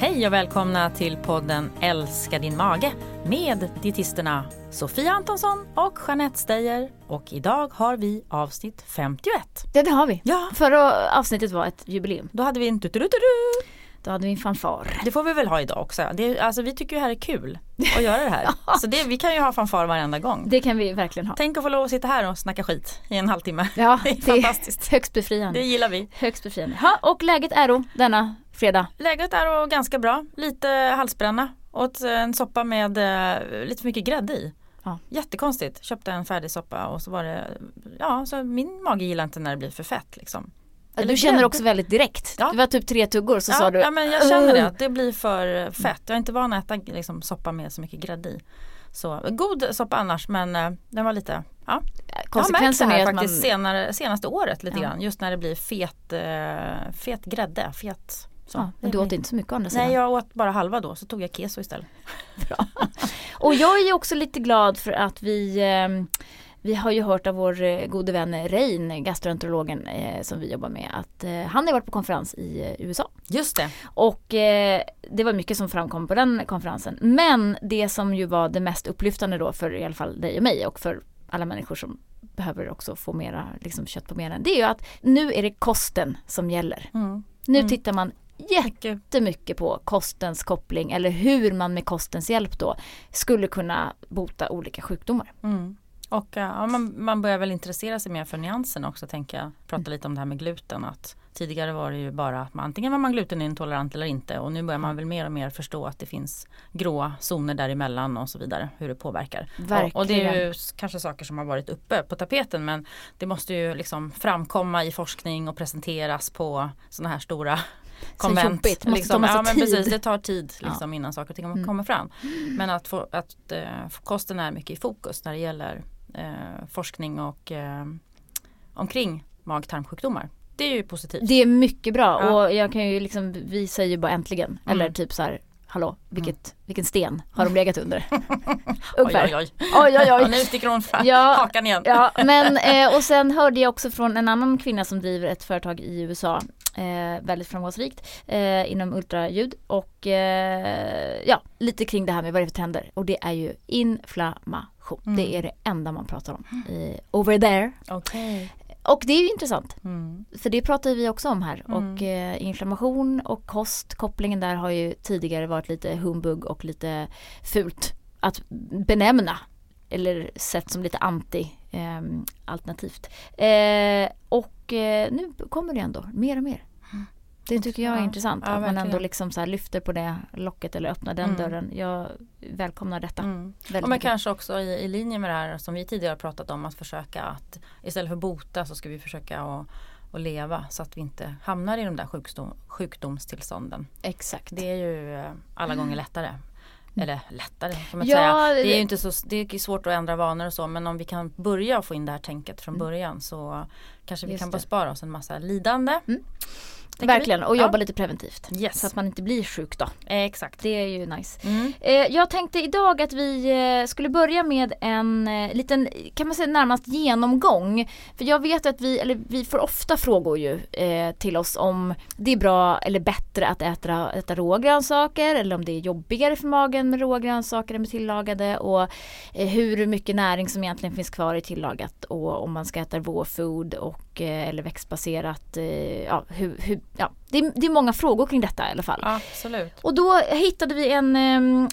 Hej och välkomna till podden Älska din mage med dietisterna Sofia Antonsson och Jeanette Steyer. Och idag har vi avsnitt 51. Ja det har vi. Ja. Förra avsnittet var ett jubileum. Då hade vi en tuturu Då hade vi en fanfar. Det får vi väl ha idag också. Det, är- alltså, vi tycker ju det här är kul att göra det här. Så det, vi kan ju ha fanfar varenda gång. Det kan vi verkligen ha. Tänk att få lov att sitta här och snacka skit i en halvtimme. Ja, det är fantastiskt. högst befriande. Det gillar vi. Högst befriande. Ha, och läget är då denna fredag? Läget är ganska bra. Lite halsbränna. Åt en soppa med eh, lite för mycket grädde i. Ja. Jättekonstigt. Köpte en färdig soppa och så var det, ja så min mage gillar inte när det blir för fett liksom. Eller du känner också väldigt direkt. Ja. Det var typ tre tuggor så ja, sa du. ja men jag känner det att det blir för fett. Jag är inte van att äta liksom, soppa med så mycket grädde i. Så god soppa annars men eh, den var lite, ja. Konsekvensen jag har är märkt det man... här faktiskt senare, senaste året lite Ja. grann. Just när det blir fet, eh, fet grädde, fet. Så. Ja, men du åt inte så mycket å andra sidan. Nej jag åt bara halva då så tog jag keso istället. Och jag är också lite glad för att vi eh, vi har ju hört av vår eh, gode vän Rein, gastroenterologen eh, som vi jobbar med, att eh, han har varit på konferens i eh, USA. Just det. Och eh, det var mycket som framkom på den konferensen. Men det som ju var det mest upplyftande då för i alla fall dig och mig och för alla människor som behöver också få mera liksom, kött på benen. Det är ju att nu är det kosten som gäller. Mm. Nu Mm. tittar man Mycket. jättemycket på kostens koppling eller hur man med kostens hjälp då skulle kunna bota olika sjukdomar. Mm. Och ja, man, man börjar väl intressera sig mer för nyansen också tänker jag. Prata Mm. lite om det här med gluten. Att tidigare var det ju bara att man antingen var man glutenintolerant eller inte. Och nu börjar man väl mer och mer förstå att det finns gråa zoner däremellan och så vidare. Hur det påverkar. Verkligen. Och, och det är ju kanske saker som har varit uppe på tapeten men det måste ju liksom framkomma i forskning och presenteras på sådana här stora konvent. jobbigt, ta liksom. massa ja, men tid. precis, det tar tid Ja. liksom, innan saker och ting Mm. kommer fram. Men att, få, att eh, kosten är mycket i fokus när det gäller eh, forskning och eh, omkring mag-tarmsjukdomar. Det är ju positivt. Det är mycket bra Ja. och jag kan ju liksom, vi säger ju bara äntligen. Eller typ så här, hallå, vilket, vilken sten har de legat under? oj, Ungefär. oj, oj. oj, oj, Ja, oj. nu sticker hon fram Ja, hakan igen. Ja, men eh, och sen hörde jag också från en annan kvinna som driver ett företag i USA eh, väldigt framgångsrikt eh, inom ultraljud och eh, ja, lite kring det här med vad det är för trender och det är ju inflammation. Mm. Det är det enda man pratar om eh, over there. Okej. Och det är ju intressant Mm. för det pratar vi också om här Mm. och eh, inflammation och kost, kopplingen där har ju tidigare varit lite humbug och lite fult att benämna eller sett som lite anti eh, alternativt. Eh, och eh, nu kommer det ändå mer och mer. Det tycker jag är Ja, intressant ja, att man ändå verkligen. liksom så lyfter på det locket eller öppnar den Mm. dörren. Jag välkomnar detta. Mm. Och men kanske också i, i linje med det här som vi tidigare har pratat om att försöka att istället för bota så ska vi försöka att, att leva så att vi inte hamnar i de där sjukdom, sjukdomstillstånden. Exakt. Det är ju eh, alla gånger lättare. Eller lättare kan man Ja, säga. Det är ju inte så, det är svårt att ändra vanor och så men om vi kan börja få in det här tänket från Mm. början så kanske vi Just kan bespara oss en massa lidande. Mm. Verkligen och Ja. jobba lite preventivt. Yes. Så att man inte blir sjuk då. Eh, Exakt. Det är ju nice. Mm. Eh, jag tänkte idag att vi eh, skulle börja med en eh, liten, kan man säga närmast genomgång. För jag vet att vi, eller vi får ofta frågor ju eh, till oss om det är bra eller bättre att äta, äta rågrönsaker eller om det är jobbigare för magen med rågrönsaker än med tillagade och eh, hur mycket näring som egentligen finns kvar i tillagat och om man ska äta raw food och, och, eh, eller växtbaserat. Eh, ja, hur, hur, ja. Det, är, det är många frågor kring detta i alla fall. Absolut. Och då hittade vi en,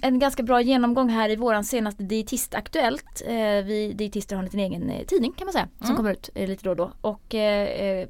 en ganska bra genomgång här i våran senaste Dietistaktuellt. Eh, Vi dietister har en liten egen eh, tidning kan man säga som Mm. kommer ut eh, lite då och då. Och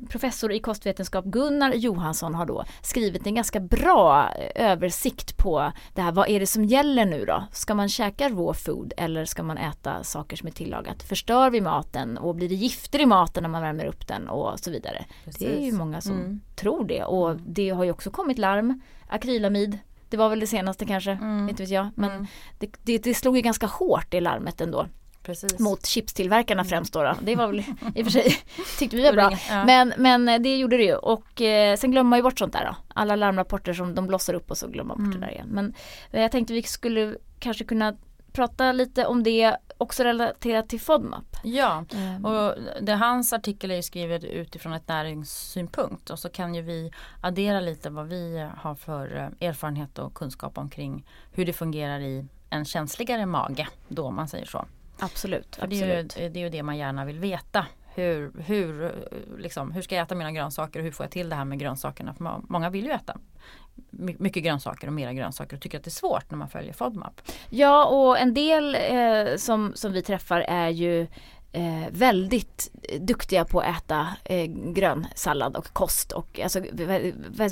professor i kostvetenskap Gunnar Johansson har då skrivit en ganska bra översikt på det här. Vad är det som gäller nu då? Ska man käka raw food eller ska man äta saker som är tillagat? Förstör vi maten och blir det gifter i maten när man värmer upp den och så vidare? Det är ju Precis. många som Mm. Tror det och det har ju också kommit larm. Akrylamid, det var väl det senaste kanske, Mm. inte vet jag. Men Mm. det, det, det slog ju ganska hårt i larmet ändå. Precis. Mot chipstillverkarna främst då, då. Det var väl i och för sig, tyckte vi var bra. Ja. Men, men det gjorde det ju och eh, sen glömmer man ju bort sånt där då. Alla larmrapporter som de blossar upp och så glömmer man bort Mm. det där igen. Men jag tänkte vi skulle kanske kunna prata lite om det också relaterat till FODMAP. Ja, Ehm, och det, hans artikel är skriven utifrån ett näringssynpunkt och så kan ju vi addera lite vad vi har för eh, erfarenhet och kunskap omkring hur det fungerar i en känsligare mage då om man säger så. absolut. För det, är ju, absolut. det är ju det man gärna vill veta. Hur, hur, eh, liksom, hur ska jag äta mina grönsaker och hur får jag till det här med grönsakerna? För må- många vill ju äta mycket grönsaker och mera grönsaker och tycker att det är svårt när man följer FODMAP. Ja och en del eh, som, som vi träffar är ju eh, väldigt duktiga på att äta eh, grön sallad och kost och alltså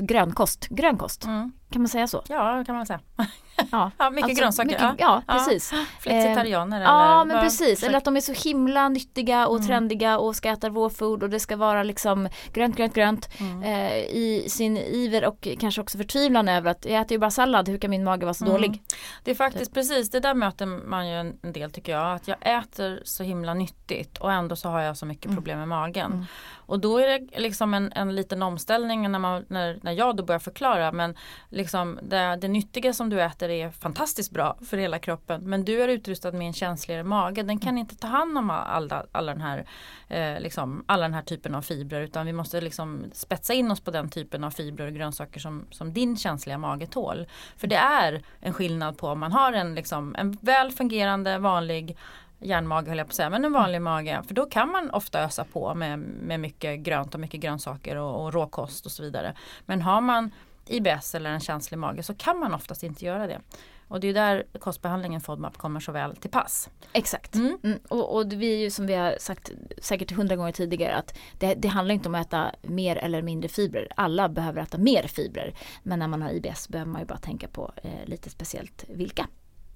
grönkost, grönkost, Mm. Kan man säga så? Ja, kan man säga. Ja, Ja, mycket Alltså, grönsaker. mycket- ja. ja, precis. Flexitarianer eller? Ja men precis, eller att de är så himla nyttiga och Mm. trendiga och ska äta raw food och det ska vara liksom grönt, grönt, grönt Mm. eh, i sin iver och kanske också förtvivlan över att jag äter ju bara sallad, hur kan min mage vara så Mm. dålig? Det är faktiskt precis, det där möter man ju en en del tycker jag. Att jag äter så himla nyttigt och ändå så har jag så mycket Mm. problem med magen. Mm. Och då är det liksom en, en liten omställning när, man, när, när jag då börjar förklara. Men liksom Liksom, det, det nyttiga som du äter är fantastiskt bra för hela kroppen. Men du är utrustad med en känsligare mage. Den kan inte ta hand om alla, alla, den, här, eh, liksom, alla den här typen av fibrer. Utan vi måste liksom spetsa in oss på den typen av fibrer och grönsaker som, som din känsliga mage tål. För det är en skillnad på om man har en, liksom, en väl fungerande vanlig järnmage höll jag på att säga, men en vanlig mage. För då kan man ofta ösa på med, med mycket grönt och mycket grönsaker och, och råkost och så vidare. Men har man IBS eller en känslig mage så kan man oftast inte göra det. Och det är där kostbehandlingen FODMAP kommer så väl till pass. Exakt. Mm. Mm. Och, och vi är ju som vi har sagt säkert hundra gånger tidigare att det, det handlar inte om att äta mer eller mindre fibrer. Alla behöver äta mer fibrer. Men när man har IBS behöver man ju bara tänka på eh, lite speciellt vilka.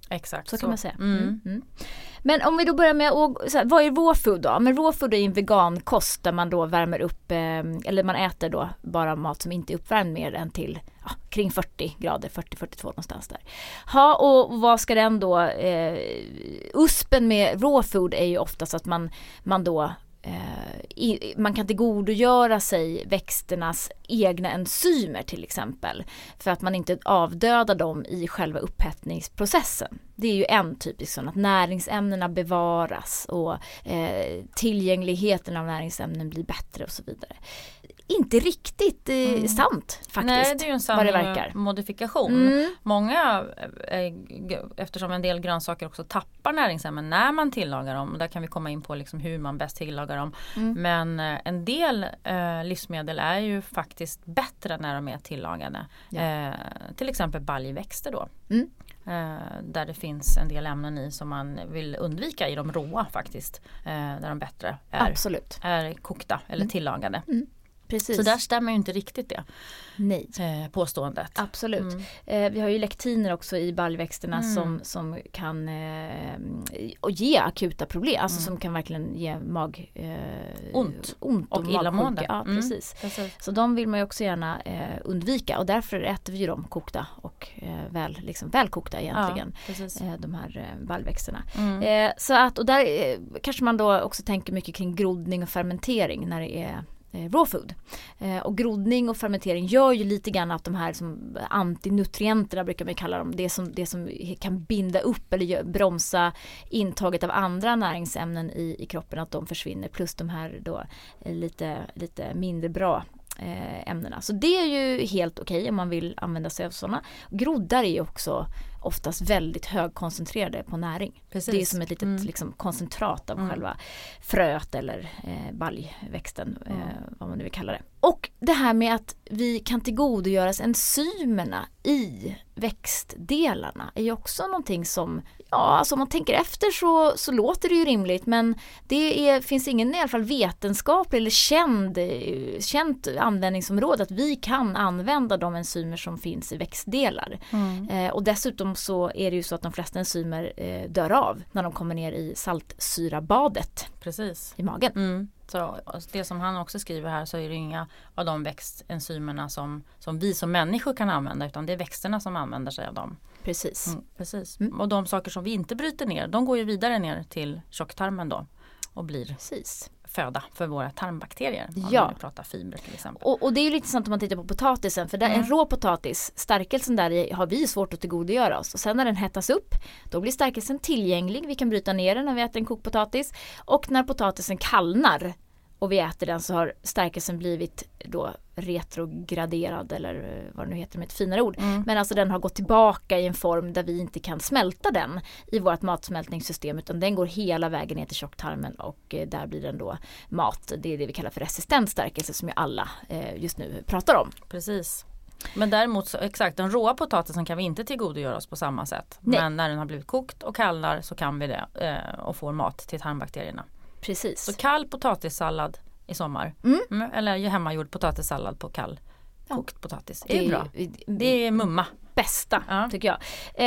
Exakt Så, kan man säga. Mm. Mm. Mm. Men om vi då börjar med, så här, vad är raw food då? Men raw food är en vegankost där man då värmer upp, eh, eller man äter då bara mat som inte är uppvärmd mer än till ja, kring 40 grader, 40-42 någonstans där. Ja, och vad ska den då, eh, uspen med raw food är ju oftast att man, man då Eh, i, man kan tillgodogöra sig växternas egna enzymer till exempel. För att man inte avdödar dem i själva upphettningsprocessen. Det är ju en typisk sån att näringsämnena bevaras och eh, tillgängligheten av näringsämnen blir bättre och så vidare. Inte riktigt eh, Mm. sant faktiskt. Nej, det är ju en sann verkar. modifikation. Mm. Många, eh, eftersom en del grönsaker också tappar näringsämnen när man tillagar dem. Där kan vi komma in på liksom hur man bäst tillagar dem. Mm. Men eh, en del eh, livsmedel är ju faktiskt bättre när de är tillagade. Ja. Eh, till exempel baljväxter då. Mm. Eh, där det finns en del ämnen i som man vill undvika i de råa faktiskt. Eh, där de bättre är, Absolut. är kokta eller Mm. tillagade. Precis. Så där stämmer ju inte riktigt det Nej. eh, påståendet. Absolut. Mm. Eh, vi har ju lektiner också i baljväxterna Mm. som, som kan eh, och ge akuta problem, alltså Mm. som kan verkligen ge mag eh, Ont. ont Och illamående. magsjuka. Ja, Mm. precis. Precis. Så de vill man ju också gärna eh, undvika och därför äter vi dem kokta och väl, liksom, välkokta egentligen. Ja, de här eh, baljväxterna. Mm. Så att, och där kanske man då också tänker mycket kring groddning och fermentering när det är eh, raw food. Eh, och groddning och fermentering gör ju lite grann att de här som antinutrienterna brukar man kalla dem, det som, det som kan binda upp eller bromsa intaget av andra näringsämnen i, i kroppen, att de försvinner plus de här då eh, lite, lite mindre bra eh, ämnena. Så det är ju helt okej om man vill använda sig av sådana. Groddar är ju också oftast väldigt högkoncentrerade på näring. Precis. Det är som ett litet Mm. liksom, koncentrat av Mm. själva fröet eller eh, baljväxten, eh, Mm. vad man nu vill kalla det. Och det här med att vi kan tillgodogöras enzymerna i växtdelarna är ju också någonting som, ja alltså om man tänker efter så, så låter det ju rimligt men det är, finns ingen i alla fall vetenskaplig eller känd, eh, känt användningsområde att vi kan använda de enzymer som finns i växtdelar. Mm. Eh, och dessutom så är det ju så att de flesta enzymer eh, dör av när de kommer ner i saltsyrabadet Precis. i magen. Mm. Så det som han också skriver här så är det inga av de växtenzymerna som, som vi som människor kan använda utan det är växterna som använder sig av dem. Precis. Mm, precis. Mm. Och de saker som vi inte bryter ner de går ju vidare ner till tjocktarmen då och blir Precis. föda för våra tarmbakterier. Om Ja. vi pratar fibrer till exempel. Och, och det är ju lite intressant om man tittar på potatisen för där, Mm. en rå potatis, stärkelsen där i har vi svårt att tillgodogöra oss. Och sen när den hettas upp då blir stärkelsen tillgänglig. Vi kan bryta ner den när vi äter en kokpotatis. Och när potatisen kallnar och vi äter den så har stärkelsen blivit då retrograderad eller eh, vad det nu heter med ett finare ord. Mm. Men alltså den har gått tillbaka i en form där vi inte kan smälta den i vårt matsmältningssystem utan den går hela vägen ner till tjocktarmen och eh, där blir den då mat. Det är det vi kallar för resistent stärkelse som ju alla eh, just nu pratar om. Precis. Men däremot så, exakt den råa potatisen kan vi inte tillgodogöra oss på samma sätt. Nej. Men när den har blivit kokt och kallnar så kan vi det eh, och får mat till tarmbakterierna. Precis. Så kall potatissallad i sommar. Mm. Eller ju hemmagjord potatissallad på kall Ja. kokt potatis. Det är bra. Det är mumma. bästa Ja. tycker jag.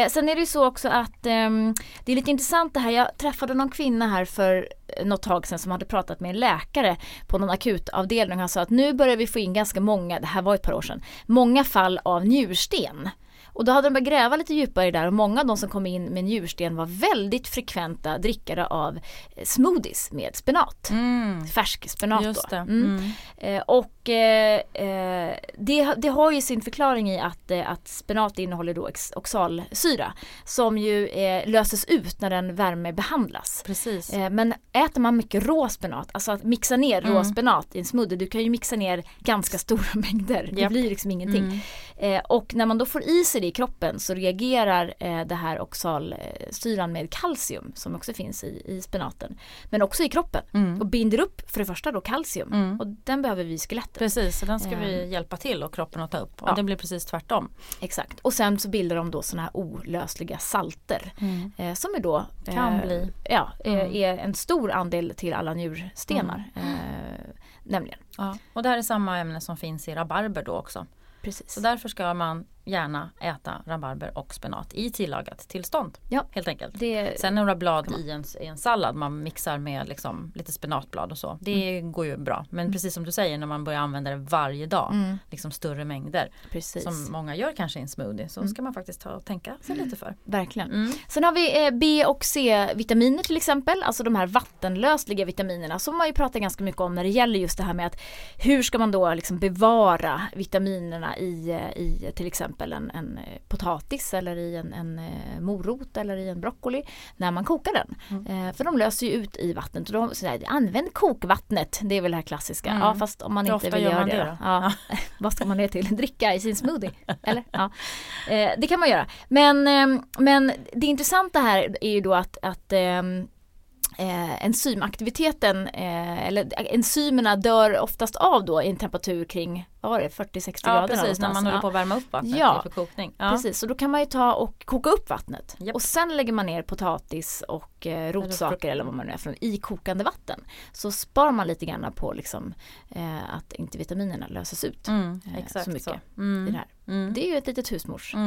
Eh, sen är det ju så också att ehm, det är lite intressant det här. Jag träffade någon kvinna här för något tag sedan som hade pratat med en läkare på någon akutavdelning. Han sa att nu börjar vi få in ganska många, det här var ett par år sedan, många fall av njursten. Och då hade de börjat gräva lite djupare där och många av de som kom in med njursten var väldigt frekventa drickare av eh, smoothies med spenat. Mm. Färsk spenat Just då. det. Mm. Mm. Eh, och eh, eh, det, det har ju sin förklaring i att, att spenat innehåller då oxalsyra som ju eh, löses ut när den värmebehandlas. Precis. Eh, men äter man mycket rå spenat, alltså att mixa ner Mm. rå spenat i en smoothie, du kan ju mixa ner ganska stora mängder. Det Japp. blir liksom ingenting. Mm. Och när man då får i sig det i kroppen så reagerar eh, det här oxalsyran med kalcium som också finns i, i spenaten. Men också i kroppen Mm. och binder upp för det första då kalcium Mm. och den behöver vi i skelettet. Precis, så den ska vi Ehm. hjälpa till och kroppen att ta upp. Och Ja. det blir precis tvärtom. Exakt. Och sen så bildar de då sådana här olösliga salter eh, som är då Kan eh, bli. Ja, eh, Mm. är en stor andel till alla njurstenar. Mm. Eh, nämligen. Ja. Och det här är samma ämne som finns i rabarber då också. Precis. Så därför ska man gärna äta rabarber och spenat i tillagat tillstånd. Ja. Helt enkelt. Det, Sen några blad i en, i en sallad man mixar med liksom lite spenatblad och så. Det går ju bra. Men precis som du säger när man börjar använda det varje dag. mm, Liksom större mängder. precis. Som många gör kanske i en smoothie. Så ska man faktiskt ta och tänka sig lite för. Verkligen. Mm. Sen har vi eh, B och C-vitaminer till exempel, alltså de här vattenlösliga vitaminerna som man ju pratar ganska mycket om när det gäller just det här med att hur ska man då liksom bevara vitaminerna i, eh, i till exempel en, en eh, potatis eller i en, en eh, morot eller i en broccoli när man kokar den. Mm. Eh, för de löser ju ut i vattnet och då säger använd kokvattnet, det är väl det här klassiska. Mm. Ja fast om man Hur inte vill gör göra det, det då. Ja. Vad ska man det till? Dricka i sin smoothie? Eller? Ja. Det kan man göra. Men, ehm, men det intressanta här är ju då att, att ehm, eh, enzymaktiviteten, eh, eller enzymerna dör oftast av då i en temperatur kring, vad var det, 40-60 Ja grader precis, när man håller på att värma upp vattnet Ja. för kokning. Ja. Precis, så då kan man ju ta och koka upp vattnet Japp. och sen lägger man ner potatis och eh, rotsaker eller vad man nu är från i kokande vatten. Så sparar man lite grann på liksom, eh, att inte vitaminerna löses ut Mm, eh, så mycket så. i Mm. det här. Mm. Det är ju ett litet husmorsknep.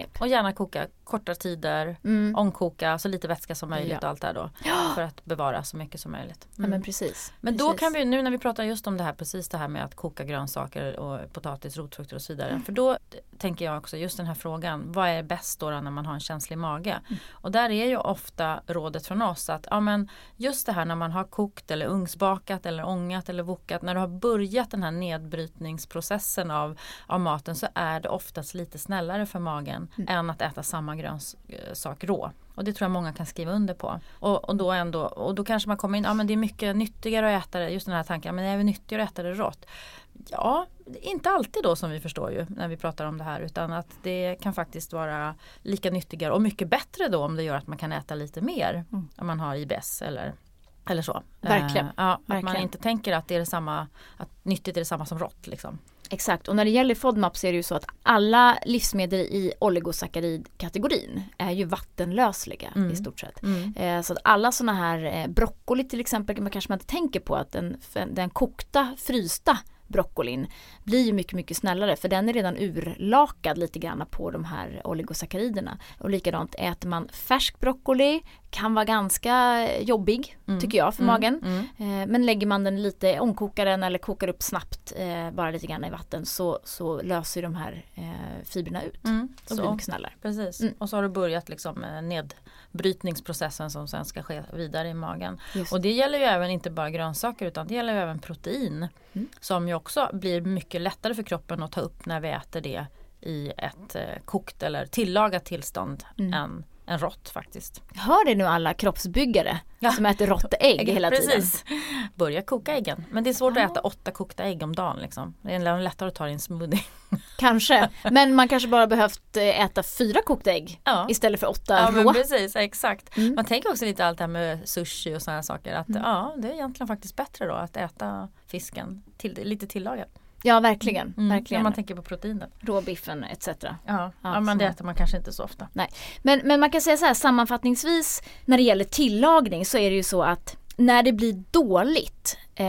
Mm. Och gärna koka korta tider, Mm. ångkoka så lite vätska som möjligt Ja. och allt det då. Ja. För att bevara så mycket som möjligt. Ja men precis. Men då precis. kan vi, nu när vi pratar just om det här, precis det här med att koka grönsaker och potatis, rotfrukter och så vidare. Mm. För då tänker jag också just den här frågan, vad är bäst då, då när man har en känslig mage? Mm. Och där är ju ofta rådet från oss att ja, men just det här när man har kokt eller ugnsbakat eller ångat eller vokat, när du har börjat den här nedbrytningsprocessen av, av maten så är det oftast lite snällare för magen Mm. än att äta samma grönsak rå. Och det tror jag många kan skriva under på. Och, och, då, ändå, och då kanske man kommer in, ja men det är mycket nyttigare att äta det, just den här tanken, men det är väl nyttigare att äta det rått. Ja, inte alltid då som vi förstår ju när vi pratar om det här utan att det kan faktiskt vara lika nyttigare och mycket bättre då om det gör att man kan äta lite mer Mm. om man har IBS eller, eller så. Verkligen. Eh, ja, Att man inte tänker att det är detsamma, att nyttigt är detsamma som rått liksom. Exakt, och när det gäller FODMAP så är det ju så att alla livsmedel i oligosackaridkategorin är ju vattenlösliga Mm. i stort sett. Mm. Eh, så att alla sådana här eh, broccoli till exempel, man kanske man inte tänker på att den, den kokta, frysta broccolin blir ju mycket, mycket snällare för den är redan urlakad lite grann på de här oligosacchariderna. Och likadant äter man färsk broccoli kan vara ganska jobbig mm. tycker jag för mm. magen. Mm. Eh, men lägger man den lite, omkokar den eller kokar upp snabbt eh, bara lite grann i vatten så, så löser de här eh, fibrerna ut. Mm. De blir mycket snällare. Precis, mm. och så har du börjat liksom nedbrytningsprocessen som sen ska ske vidare i magen. Just. Och det gäller ju även inte bara grönsaker utan det gäller även protein. Mm. Som ju också blir mycket lättare för kroppen att ta upp när vi äter det i ett eh, kokt eller tillagat tillstånd mm. än en rått faktiskt. Hör det nu alla kroppsbyggare ja. som äter rått ägg hela Precis. tiden. Börja koka äggen. Men det är svårt ja. att äta åtta kokta ägg om dagen. Liksom. Det är lättare att ta det i en smoothie. Kanske, men man kanske bara behövt eh, äta fyra kokta ägg ja. istället för åtta ja, rå. precis, exakt. Mm. Man tänker också lite allt det här med sushi och sådana saker. Att mm. ja, det är egentligen faktiskt bättre då att äta fisken till, lite tillagat. Ja verkligen. Mm. verkligen. När man tänker på proteinen. Råbiffen etc. Ja, ja, ja men det äter man kanske inte så ofta. Nej. Men, men man kan säga så här sammanfattningsvis när det gäller tillagning så är det ju så att när det blir dåligt eh,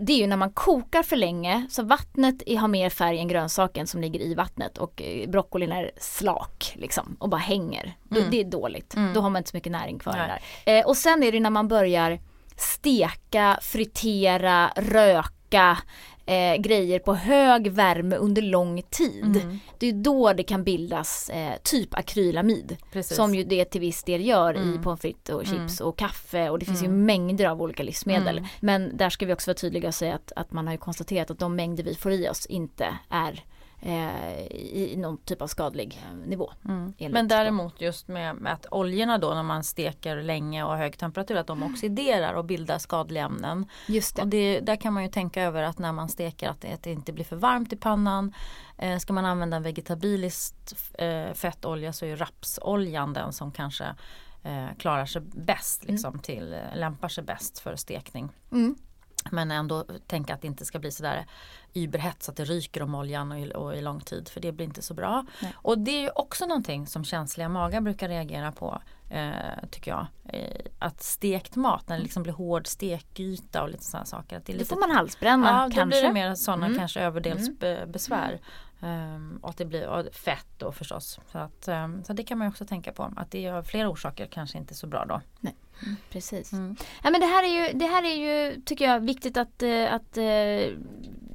det är ju när man kokar för länge så vattnet har mer färg än grönsaken som ligger i vattnet och eh, broccolin är slak liksom och bara hänger. Mm. Det är dåligt. Mm. Då har man inte så mycket näring kvar där. Eh, och sen är det när man börjar steka, fritera, röka eh, grejer på hög värme under lång tid. Mm. Det är då det kan bildas eh, typ akrylamid. Precis. Som ju det till viss del gör mm. i pommes frites och chips mm. och kaffe och det finns ju mm. mängder av olika livsmedel. Mm. Men där ska vi också vara tydliga och säga att, att man har ju konstaterat att de mängder vi får i oss inte är i någon typ av skadlig eh, nivå. Mm. Men däremot just med, med, att oljorna då när man steker länge och hög temperatur att de oxiderar och bildar skadliga ämnen. Just det. Och det, där kan man ju tänka över att när man steker att det, att det inte blir för varmt i pannan. Eh, ska man använda en vegetabilisk eh, fettolja så är rapsoljan den som kanske eh, klarar sig bäst, liksom, mm. till, eh, lämpar sig bäst för stekning. Mm. Men ändå tänka att det inte ska bli sådär überhett så att det ryker om oljan och i, och i lång tid för det blir inte så bra. Nej. Och det är också någonting som känsliga magar brukar reagera på eh, tycker jag. Eh, att stekt mat när det liksom blir hård stekyta och lite sådana saker. Att det är lite, då får man halsbränna ja, kanske. Ja, då blir det mer sådana mm. kanske överdelsbesvär. Mm. Um, och att det blir och fett då förstås. Så, att, um, så det kan man också tänka på. Att det är flera orsaker kanske inte så bra då. Nej. Mm, precis. Mm. Ja, men det, här är ju, det här är ju, tycker jag, viktigt att, eh, att eh,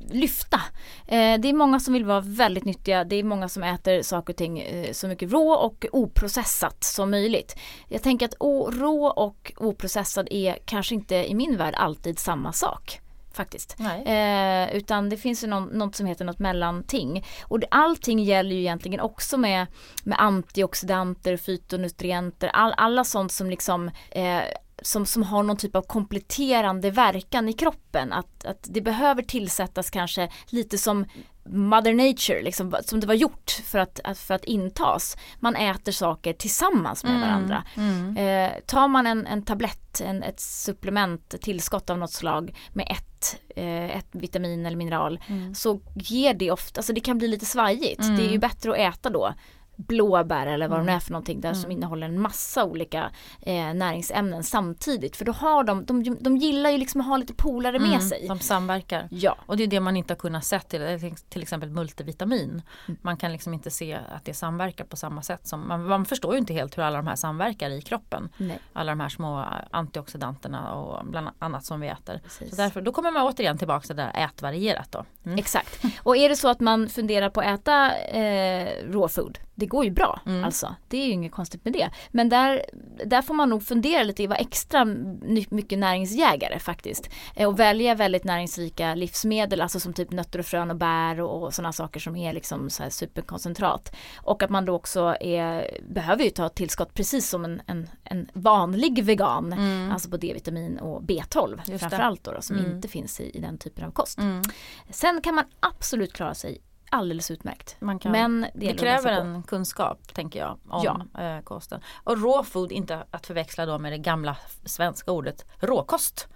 lyfta. Eh, det är många som vill vara väldigt nyttiga. Det är många som äter saker och ting så mycket rå och oprocessat som möjligt. Jag tänker att rå och oprocessad är kanske inte i min värld alltid samma sak faktiskt. Eh, utan det finns ju någon, något som heter något mellanting. Och det, allting gäller ju egentligen också med, med antioxidanter, fytonutrienter, all, alla sånt som liksom eh, som, som har någon typ av kompletterande verkan i kroppen. Att, att det behöver tillsättas kanske lite som Mother Nature, liksom, som det var gjort för att, för att intas. Man äter saker tillsammans med mm, varandra. Mm. Eh, tar man en, en tablett, en, ett supplement, tillskott av något slag med ett, eh, ett vitamin eller mineral mm. så ger det ofta, alltså det kan bli lite svajigt. Det är ju mm. bättre att äta då blåbär eller vad mm. de är för någonting där mm. som innehåller en massa olika eh, näringsämnen samtidigt. För då har de, de, de gillar ju liksom att ha lite polare med mm. sig. De samverkar. Ja. Och det är det man inte har kunnat se till, till exempel multivitamin. Mm. Man kan liksom inte se att det samverkar på samma sätt som, man, man förstår ju inte helt hur alla de här samverkar i kroppen. Nej. Alla de här små antioxidanterna och bland annat som vi äter. Så därför, då kommer man återigen tillbaka till det där ätvarierat då. Mm. Exakt. Och är det så att man funderar på att äta eh, raw food det går ju bra mm. alltså. Det är ju inget konstigt med det. Men där, där får man nog fundera lite, vara extra mycket näringsjägare faktiskt. Eh, och välja väldigt näringsrika livsmedel, alltså som typ nötter och frön och bär och, och sådana saker som är liksom så här superkoncentrat. Och att man då också är, behöver ju ta tillskott precis som en, en, en vanlig vegan, mm. alltså på D-vitamin och B12 framförallt då, då som mm. inte finns i, i den typen av kost. Mm. Sen kan man absolut klara sig alldeles utmärkt. Man kan, Men det, det kräver en kunskap tänker jag om ja. eh, kosten. Och raw food, inte att förväxla då med det gamla svenska ordet råkost.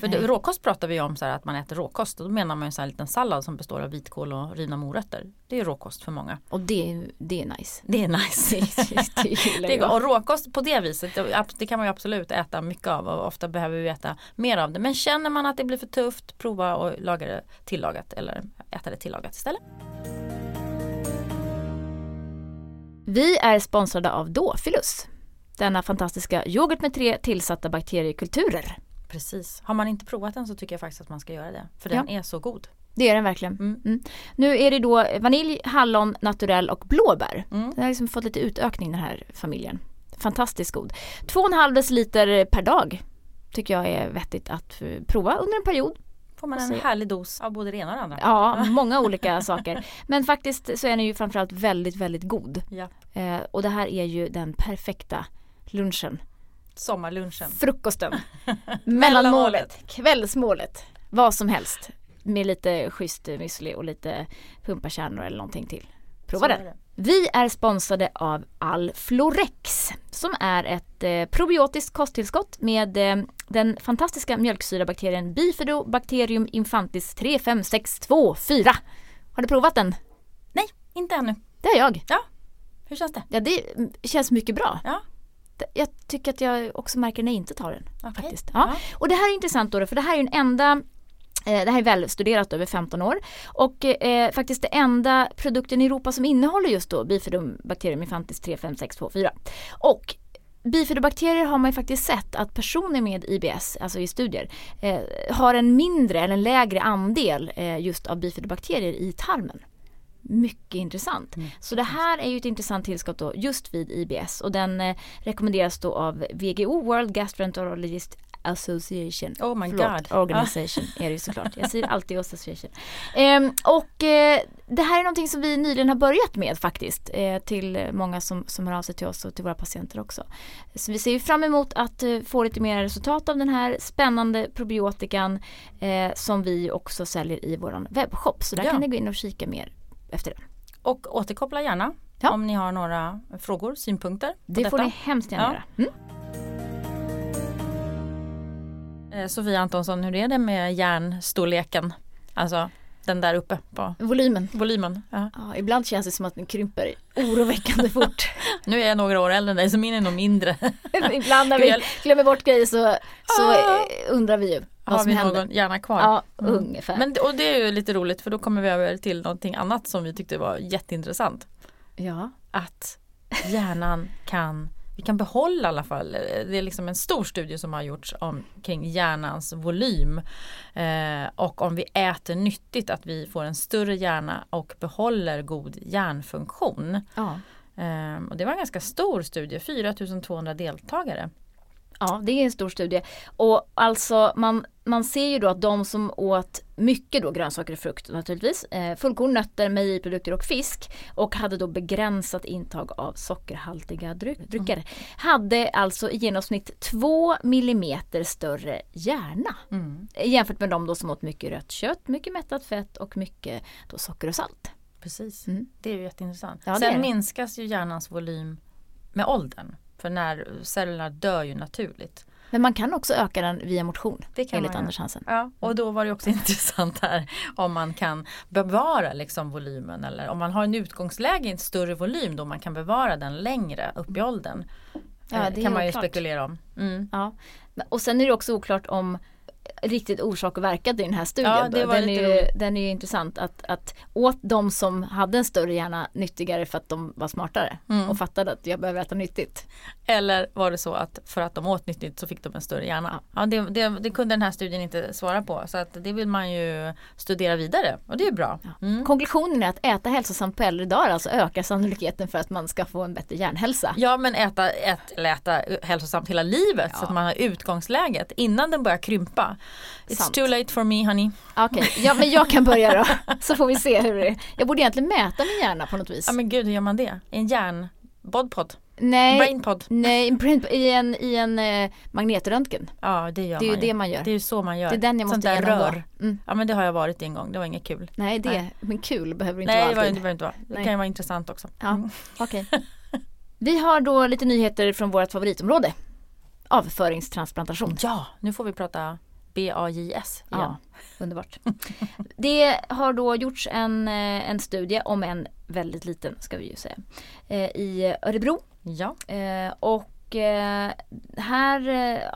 För det, råkost pratar vi om så här att man äter råkost och då menar man ju så här en liten sallad som består av vitkål och rivna morötter. Det är råkost för många. Och det, det är nice. Det är nice. det, det Det är, och råkost på det viset, det, det kan man ju absolut äta mycket av och ofta behöver vi äta mer av det. Men känner man att det blir för tufft, prova och laga det tillagat eller äta det tillagat istället. Vi är sponsrade av Dofilus. Denna fantastiska yoghurt med tre tillsatta bakteriekulturer. Precis. Har man inte provat den så tycker jag faktiskt att man ska göra det. För den är så god. Det är den verkligen. Mm. Mm. Nu är det då vanilj, hallon, naturell och blåbär. Mm. Den har liksom fått lite utökning den här familjen. Fantastiskt god. 2,5 deciliter per dag tycker jag är vettigt att eh, prova under en period. Får man en härlig dos av både det ena och det andra. Ja, många olika saker. Men faktiskt så är den ju framförallt väldigt, väldigt god. Ja. Eh, och det här är ju den perfekta lunchen. Sommarlunchen. Frukosten. Mellanmålet. Kvällsmålet. Vad som helst. Med lite schysst müsli och lite pumpakärnor eller någonting till. Prova den. Vi är sponsrade av Alflorex som är ett eh, probiotiskt kosttillskott med eh, den fantastiska mjölksyrabakterien Bifidobacterium infantis 35624. Har du provat den? Nej, inte ännu. Det har jag. Hur känns det? Ja, det känns mycket bra. Ja. Jag tycker att jag också märker när jag inte tar den. Okej. Faktiskt. Ja. Och det här är intressant då, för det här är ju den enda eh, det här är välstuderat över 15 år och eh, faktiskt det enda produkten i Europa som innehåller just då bifidobacterium infantis 35624. Och bifidobakterier har man ju faktiskt sett att personer med IBS, alltså i studier, eh, har en mindre eller en lägre andel eh, just av bifidobakterier i tarmen. Mycket intressant. Så det här är ju ett intressant tillskott då just vid IBS och den eh, rekommenderas då av VGO, World Gastroenterologist Association. Oh my Förlåt, god. Organization är det ju såklart. Jag säger alltid Association. Ehm, och eh, det här är någonting som vi nyligen har börjat med faktiskt. Eh, till många som, som hör av sig till oss och till våra patienter också. Så vi ser ju fram emot att eh, få lite mer resultat av den här spännande probiotikan eh, som vi också säljer i våran webbshop. Så där Ja. kan ni gå in och kika mer efter det. Och återkoppla gärna Ja. om ni har några frågor, synpunkter Det detta. får ni hemskt gärna Ja. göra. Mm. Eh, Sofia Antonsson, hur är det med järnstorleken? Alltså den där uppe på Volymen. volymen. Ja. Ja, ibland känns det som att den krymper oroväckande fort. Nu är jag några år äldre än dig så min är nog mindre. ibland när vi glömmer bort grejer så, så Ah. undrar vi ju Har vi händer. någon hjärna kvar? Ja, Mm. ungefär. Men, och det är ju lite roligt för då kommer vi över till någonting annat som vi tyckte var jätteintressant. ja. Att hjärnan kan, vi kan behålla i alla fall, det är liksom en stor studie som har gjorts om, kring hjärnans volym. Eh, och om vi äter nyttigt att vi får en större hjärna och behåller god hjärnfunktion. Ja. Eh, och det var en ganska stor studie, 4200 deltagare. Ja, det är en stor studie. Och alltså man, man ser ju då att de som åt mycket då grönsaker och frukt naturligtvis, eh, fullkorn, nötter, mejeriprodukter och fisk och hade då begränsat intag av sockerhaltiga dryck, drycker hade alltså i genomsnitt 2 millimeter större hjärna Mm. jämfört med de då som åt mycket rött kött, mycket mättat fett och mycket då socker och salt. Precis, Mm. det är ju jätteintressant. Ja, Sen minskas ju hjärnans volym med åldern. För när cellerna dör ju naturligt. Men man kan också öka den via motion Det kan enligt. Anders Hansen. Ja, och då var det också intressant här om man kan bevara liksom volymen eller om man har en utgångsläge i en större volym då man kan bevara den längre upp i åldern. Ja, Eh, det kan man ju oklart. spekulera om. Mm. Ja. Och sen är det också oklart om riktigt orsak och verkan i den här studien. Ja, den, är ju, den är ju intressant att, att åt de som hade en större hjärna nyttigare för att de var smartare Mm. och fattade att jag behöver äta nyttigt. Eller var det så att för att de åt nyttigt så fick de en större hjärna? Ja, det, det, det kunde den här studien inte svara på så att det vill man ju studera vidare och det är bra. Mm. Konklusionen är att äta hälsosamt på äldre dagar alltså ökar sannolikheten för att man ska få en bättre hjärnhälsa. Ja men äta, ät, äta hälsosamt hela livet så Ja. att man har utgångsläget innan den börjar krympa. It's Sant. too late for me honey. Okej, ja, men jag kan börja då. Så får vi se hur det är. Jag borde egentligen mäta min hjärna på något vis. Ja men gud hur gör man det? En hjärn bodpod? Nej, Brainpod? nej brain- i en, i en eh, magnetröntgen. Ja det gör Det är ju man det man gör. Det är ju så man gör. Det är den jag Sånt måste där genomgå. rör. Mm. Ja men det har jag varit en gång, det var inget kul. Nej, det, Nej. men kul behöver det inte Nej vara alltid. det behöver inte vara. Det Nej. kan ju vara intressant också. Ja, Mm. okej. Vi har då lite nyheter från vårt favoritområde. Avföringstransplantation. Ja, nu får vi prata B-A-J-S igen. Ja, underbart. Det har då gjorts en, eh, en studie, om en väldigt liten ska vi ju säga, eh, i Örebro. Ja. Eh, och eh, här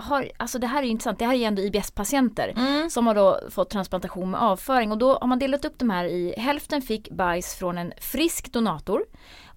har, alltså det här är intressant, det här är ändå IBS-patienter Mm. som har då fått transplantation med avföring och då har man delat upp de här i hälften fick bajs från en frisk donator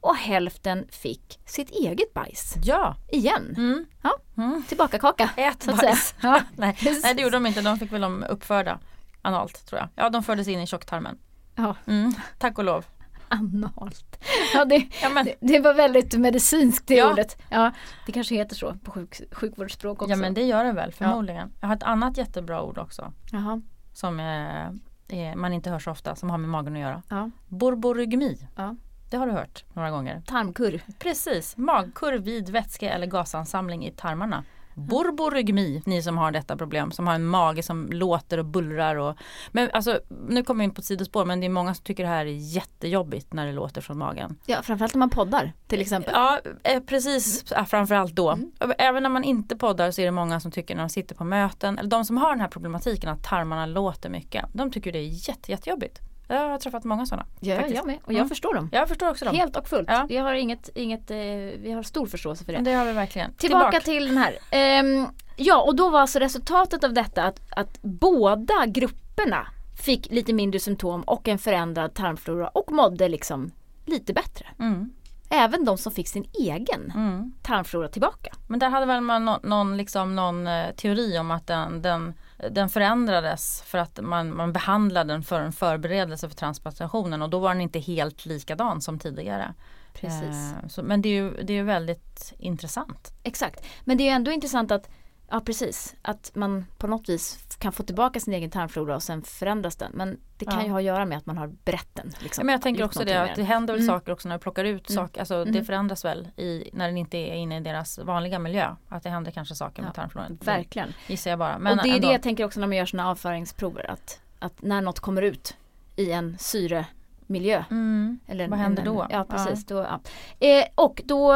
och hälften fick sitt eget bajs. Ja. Igen. Mm. Ja, Mm. tillbaka kaka. Ät bajs. Ja. Nej. Nej det gjorde de inte, de fick väl de uppförda analt tror jag. Ja de fördes in i tjocktarmen. Ja, Mm. Tack och lov. analt. Ja, det, Ja, det, det var väldigt medicinskt det Ja. ordet. Ja, det kanske heter så på sjuk, sjukvårdsspråk också. ja men det gör det väl förmodligen. Jag har ett annat jättebra ord också. Jaha, Som eh, man inte hör så ofta, som har med magen att göra. ja, Borborygmi. ja. Det har du hört några gånger. Tarmkurr. Precis, magkurv vid vätske eller gasansamling i tarmarna. Borborygmi, ni som har detta problem, som har en mage som låter och bullrar. Och, men alltså, nu kommer jag in på ett sidospår men det är många som tycker det här är jättejobbigt när det låter från magen. Ja, framförallt när man poddar till exempel. Ja, eh, precis, ja, framförallt då. Mm. Även när man inte poddar så är det många som tycker när de sitter på möten, eller de som har den här problematiken att tarmarna låter mycket, de tycker det är jätte, jättejobbigt. Jag har träffat många sådana. Ja, faktiskt. jag med. Och jag Mm. förstår dem. Jag förstår också dem. Helt och fullt. Ja. Vi har inget, inget eh, vi har stor förståelse för det. Det har vi verkligen. Tillbaka till den här. Ehm, ja, och då var alltså resultatet av detta att, att båda grupperna fick lite mindre symptom och en förändrad tarmflora och mådde liksom lite bättre. Mm, Även de som fick sin egen mm. tarmflora tillbaka. Men där hade väl man nå- någon, liksom, någon eh, teori om att den, den, den förändrades för att man, man behandlade den för en förberedelse för transplantationen och då var den inte helt likadan som tidigare. Precis. Eh, så, men det är ju det är väldigt intressant. Exakt. Men det är ändå intressant att Ja precis, att man på något vis kan få tillbaka sin egen tarmflora och sen förändras den. Men det kan Ja. ju ha att göra med att man har brett den. Liksom, Ja, men jag tänker också det att det händer väl Mm. saker också när du plockar ut Mm. saker. Alltså det Mm. förändras väl i, när den inte är inne i deras vanliga miljö. Att det händer kanske saker med Ja, tarmfloran. Verkligen. Gissar jag bara. Men och det är ändå. det jag tänker också när man gör sådana avföringsprover. Att, att när något kommer ut i en syremiljö. Mm. Eller Vad händer en- då? Ja precis. Då, ja. Eh, och då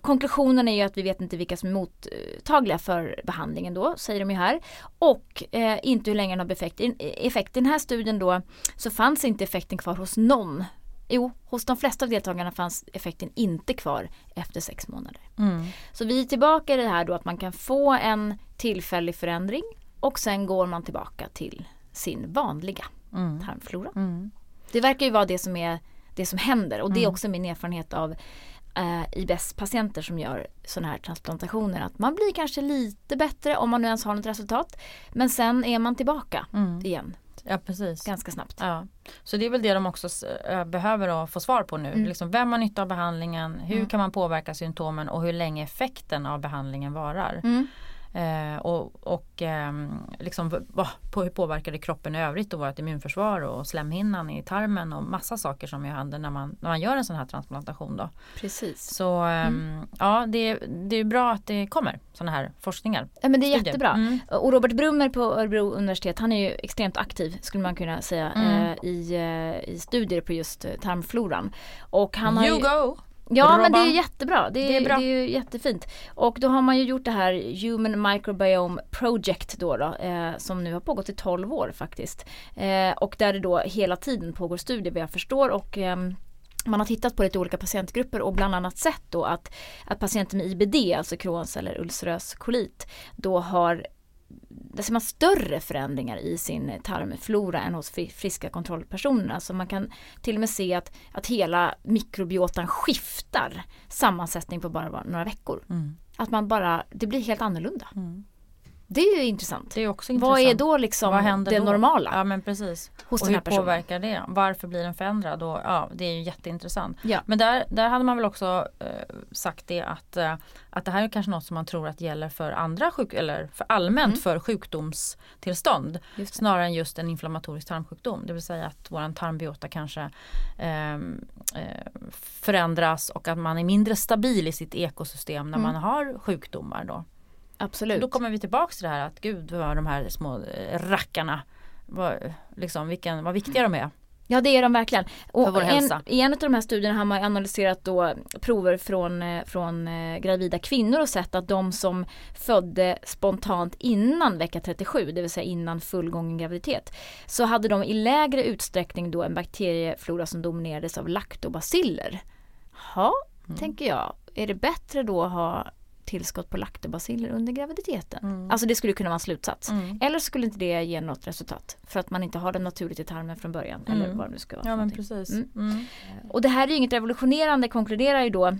Konklusionen är ju att vi vet inte vilka som är mottagliga för behandlingen då, säger de ju här. Och eh, inte hur länge den har effekt. I, effekt. I den här studien då så fanns inte effekten kvar hos någon. Jo, hos de flesta av deltagarna fanns effekten inte kvar efter sex månader. Mm. Så vi är tillbaka i det här då att man kan få en tillfällig förändring och sen går man tillbaka till sin vanliga Mm. tarmflora. Mm. Det verkar ju vara det som är det som händer och det är Mm. också min erfarenhet av eh, IBS-patienter som gör sådana här transplantationer. Att man blir kanske lite bättre om man nu ens har något resultat. Men sen är man tillbaka Mm. igen Ja precis. ganska snabbt. Ja. Så det är väl det de också äh, behöver få svar på nu. Mm. Liksom, vem har nytta av behandlingen? Hur Mm. kan man påverka symptomen och hur länge effekten av behandlingen varar? Mm. Eh, och och ehm, liksom, va, på hur påverkar det kroppen i övrigt och vårt immunförsvar och slemhinnan i tarmen och massa saker som ju händer när man, när man gör en sån här transplantation. Då. Precis. Så ehm, ja, det, det är bra att det kommer sådana här forskningar. Ja, men det är studier. jättebra. Mm. Och Robert Brummer på Örebro universitet han är ju extremt aktiv skulle man kunna säga Mm. eh, i, eh, i studier på just eh, tarmfloran. Och han har You ju, go! Ja men det är jättebra. Det är, Det är bra. det är jättefint. Och då har man ju gjort det här Human Microbiome Project då, då eh, som nu har pågått i 12 år faktiskt. Eh, och där det då hela tiden pågår studier vad jag förstår och ehm, man har tittat på lite olika patientgrupper och bland annat sett då att, att patienter med IBD, alltså Crohns eller ulcerös kolit, då har där ser man större förändringar i sin tarmflora än hos fri- friska kontrollpersoner. Så man kan till och med se att, att hela mikrobiotan skiftar sammansättning på bara några veckor. Mm. Att man bara, det blir helt annorlunda. Mm. Det är ju intressant. Det är också intressant. Vad är då liksom det då? normala Ja men precis. hos Och den hur här personen? påverkar det? Varför blir den förändrad? Och, ja, det är ju jätteintressant. Ja. Men där, där hade man väl också eh, sagt det att, eh, att det här är kanske något som man tror att gäller för andra sjuk eller för allmänt Mm. för sjukdomstillstånd. Snarare än just en inflammatorisk tarmsjukdom. Det vill säga att våran tarmbiota kanske ehm, eh, förändras och att man är mindre stabil i sitt ekosystem när Mm. man har sjukdomar. Då. Absolut. Då kommer vi tillbaks till det här att gud vad de här små eh, rackarna vad, liksom, vilken, vad viktiga de är. Ja det är de verkligen. Och en. I en av de här studierna har man analyserat då prover från, eh, från eh, gravida kvinnor och sett att de som födde spontant innan vecka 37, det vill säga innan fullgången graviditet, så hade de i lägre utsträckning då en bakterieflora som dominerades av laktobaciller. Ja, Mm. tänker jag. Är det bättre då att ha tillskott på laktobaciller under graviditeten? Mm. Alltså det skulle kunna vara en slutsats. Mm. Eller skulle inte det ge något resultat? För att man inte har det naturligt i tarmen från början. Eller Mm. vad det nu ska vara. Ja men precis. Mm. Mm. Och det här är ju inget revolutionerande konkluderar ju då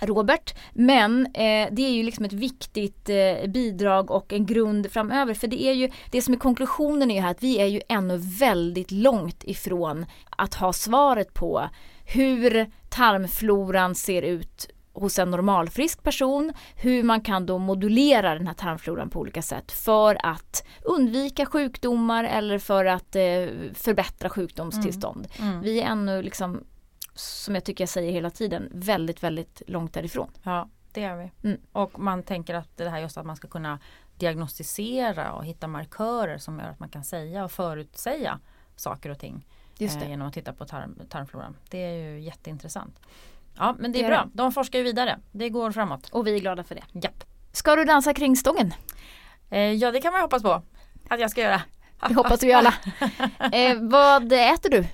Robert, men eh, det är ju liksom ett viktigt eh, bidrag och en grund framöver för det är ju det som är konklusionen är ju här att vi är ju ännu väldigt långt ifrån att ha svaret på hur tarmfloran ser ut hos en normalfrisk person, hur man kan då modulera den här tarmfloran på olika sätt för att undvika sjukdomar eller för att eh, förbättra sjukdomstillstånd. Mm. Vi är ännu liksom, som jag tycker jag säger hela tiden, väldigt, väldigt långt därifrån. Ja, det är vi. Mm. Och man tänker att det här just att man ska kunna diagnostisera och hitta markörer som gör att man kan säga och förutsäga saker och ting Just eh, genom att titta på tarm, tarmfloran. Det är ju jätteintressant. Ja men det är, Det är bra, de forskar ju vidare. Det går framåt. Och vi är glada för det. Japp. Ska du dansa kring stången? Eh, ja det kan man hoppas på att jag ska göra. Det hoppas vi alla. Eh, vad äter du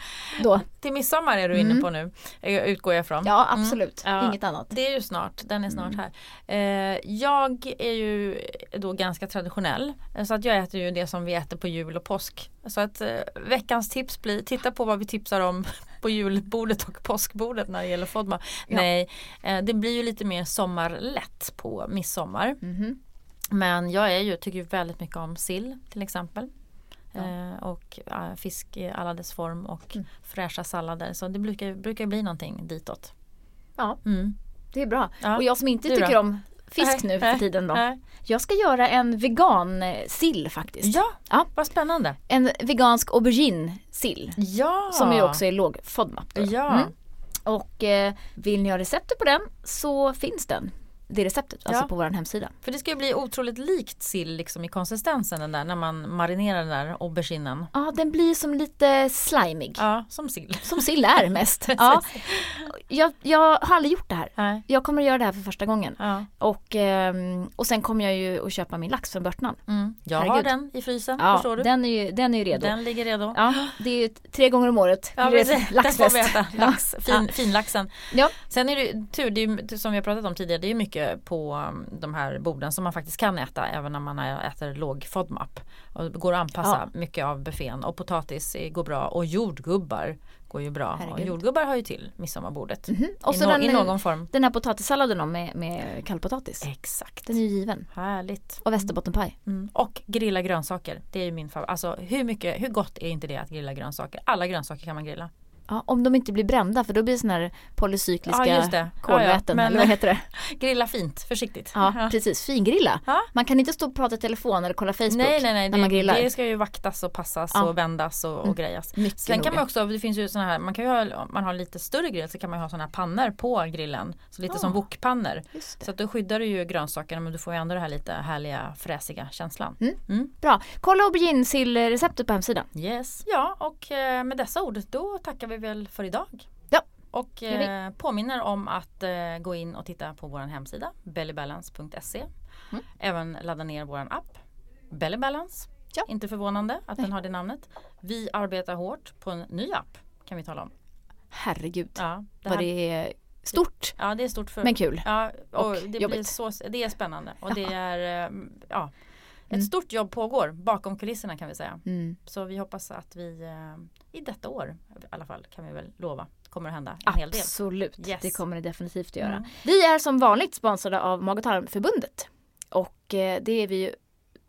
då? Till midsommar är du inne Mm. på nu, eh, utgår jag ifrån. Ja absolut, Ja. inget annat. Det är ju snart, den är snart Mm. här. Eh, jag är ju då ganska traditionell eh, så att jag äter ju det som vi äter på jul och påsk. Så att eh, veckans tips blir, titta på vad vi tipsar om på julbordet och påskbordet när det gäller FODMA. Ja. Nej, eh, det blir ju lite mer sommarlätt på midsommar. Mhm. Men jag är ju, tycker ju väldigt mycket om sill till exempel. Ja. Eh, och fisk i alla dess form och Mm. fräscha sallader. Så det brukar, brukar bli någonting ditåt. Ja. Mm. Det är bra. Ja. Och jag som inte tycker om fisk Nej, nu för nej, tiden då. nej. Jag ska göra en vegan eh, sill faktiskt. Ja, Ja. vad spännande. En vegansk aubergine-sill. Ja. Som ju också är låg FODMAP. då. Ja. Mm. Och eh, vill ni ha receptet på den så finns den. Det receptet, alltså Ja. på vår hemsida. För det ska ju bli otroligt likt sill liksom i konsistensen den där när man marinerar den där auberginen. Ja, den blir som lite slimig. Ja, som sill. Som sill är mest. ja. jag, jag har aldrig gjort det här. Nej. Jag kommer att göra det här för första gången. Ja. Och, ehm, och sen kommer jag ju att köpa min lax från Börtnan. Mm. Jag har Herregud. den i frysen, Ja, förstår du. den är ju, den är ju redo. Den ligger redo. Ja, det är ju tre gånger om året. Ja, precis. Den får laxfest. vi äta. Lax, fin, Finlaxen. Ja. Sen är det ju tur, det är som vi har pratat om tidigare, det är ju mycket på um, de här borden som man faktiskt kan äta även när man äter låg FODMAP. Och det går att anpassa mycket av buffén och potatis är- går bra och jordgubbar går ju bra. Och jordgubbar hör ju till midsommarbordet. Mhm. Och I, så no, den, I någon form. den här potatissalladen med, med kallpotatis. Exakt. Den är ju given. Härligt. Och västerbottenpaj. Mm. Och grilla grönsaker. Det är ju min favorit. Alltså hur mycket, hur gott är inte det att grilla grönsaker? Alla grönsaker kan man grilla. Ja, om de inte blir brända för då blir det såna här polycykliska Ja, det. Ja, kolväten ja, men- eller vad heter det? Grilla fint, försiktigt. Ja, precis. Fingrilla. Ja. Man kan inte stå och prata i telefon eller kolla Facebook Nej nej nej, när man det, grillar. det ska ju vaktas och passas och vändas och, och Mm. grejas. Mycket Sen kan man också, det finns ju såna här, man kan ju ha, om man har lite större grill så kan man ha såna här pannor på grillen. Så lite som wokpannor. Så att då skyddar du ju grönsakerna men du får ju ändå den här lite härliga fräsiga känslan. Bra. Kolla aubergine-receptet på hemsidan. Yes. Ja och eh, med dessa ord då tackar vi väl för idag. Ja. Och eh, påminner om att eh, gå in och titta på vår hemsida bellybalance.se. Mm. Även ladda ner vår app Bellybalance. Ja. Inte förvånande att Nej. den har det namnet. Vi arbetar hårt på en ny app kan vi tala om. Herregud Ja, det, vad det är stort ja, det är stort för men kul. Ja, och, Och det, blir så, det är spännande och det är eh, ett Mm. stort jobb pågår bakom kulisserna kan vi säga. Mm. Så vi hoppas att vi eh, i detta år i alla fall kan vi väl lova kommer att hända en hel del. Absolut, Yes. det kommer det definitivt att göra. Mm. Vi är som vanligt sponsrade av Mag och tarmförbundet. Och eh, det är vi ju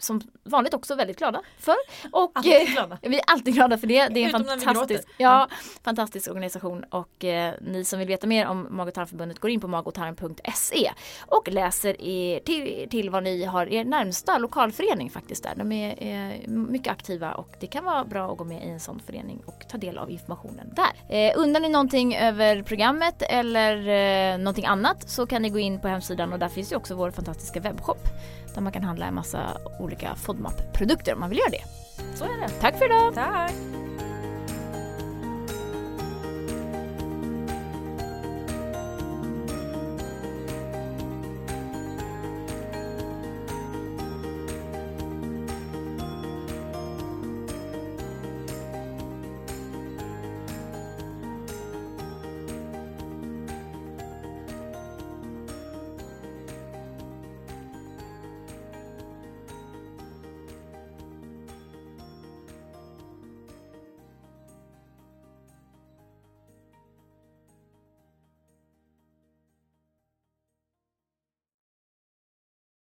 som vanligt också väldigt glada för. Och Alltid eh, glada. vi är alltid glada för det. Det är en Utom fantastisk, ja, fantastisk organisation och eh, ni som vill veta mer om Mag och tarmförbundet går in på magotarm.se och läser er till, till vad ni har er närmsta lokalförening faktiskt där. De är, är mycket aktiva och det kan vara bra att gå med i en sån förening och ta del av informationen där. Eh, undrar ni någonting över programmet eller eh, någonting annat så kan ni gå in på hemsidan och där finns ju också vår fantastiska webbshop där man kan handla en massa olika FODMAP-produkter om man vill göra det. Så är det. Tack för idag! Tack!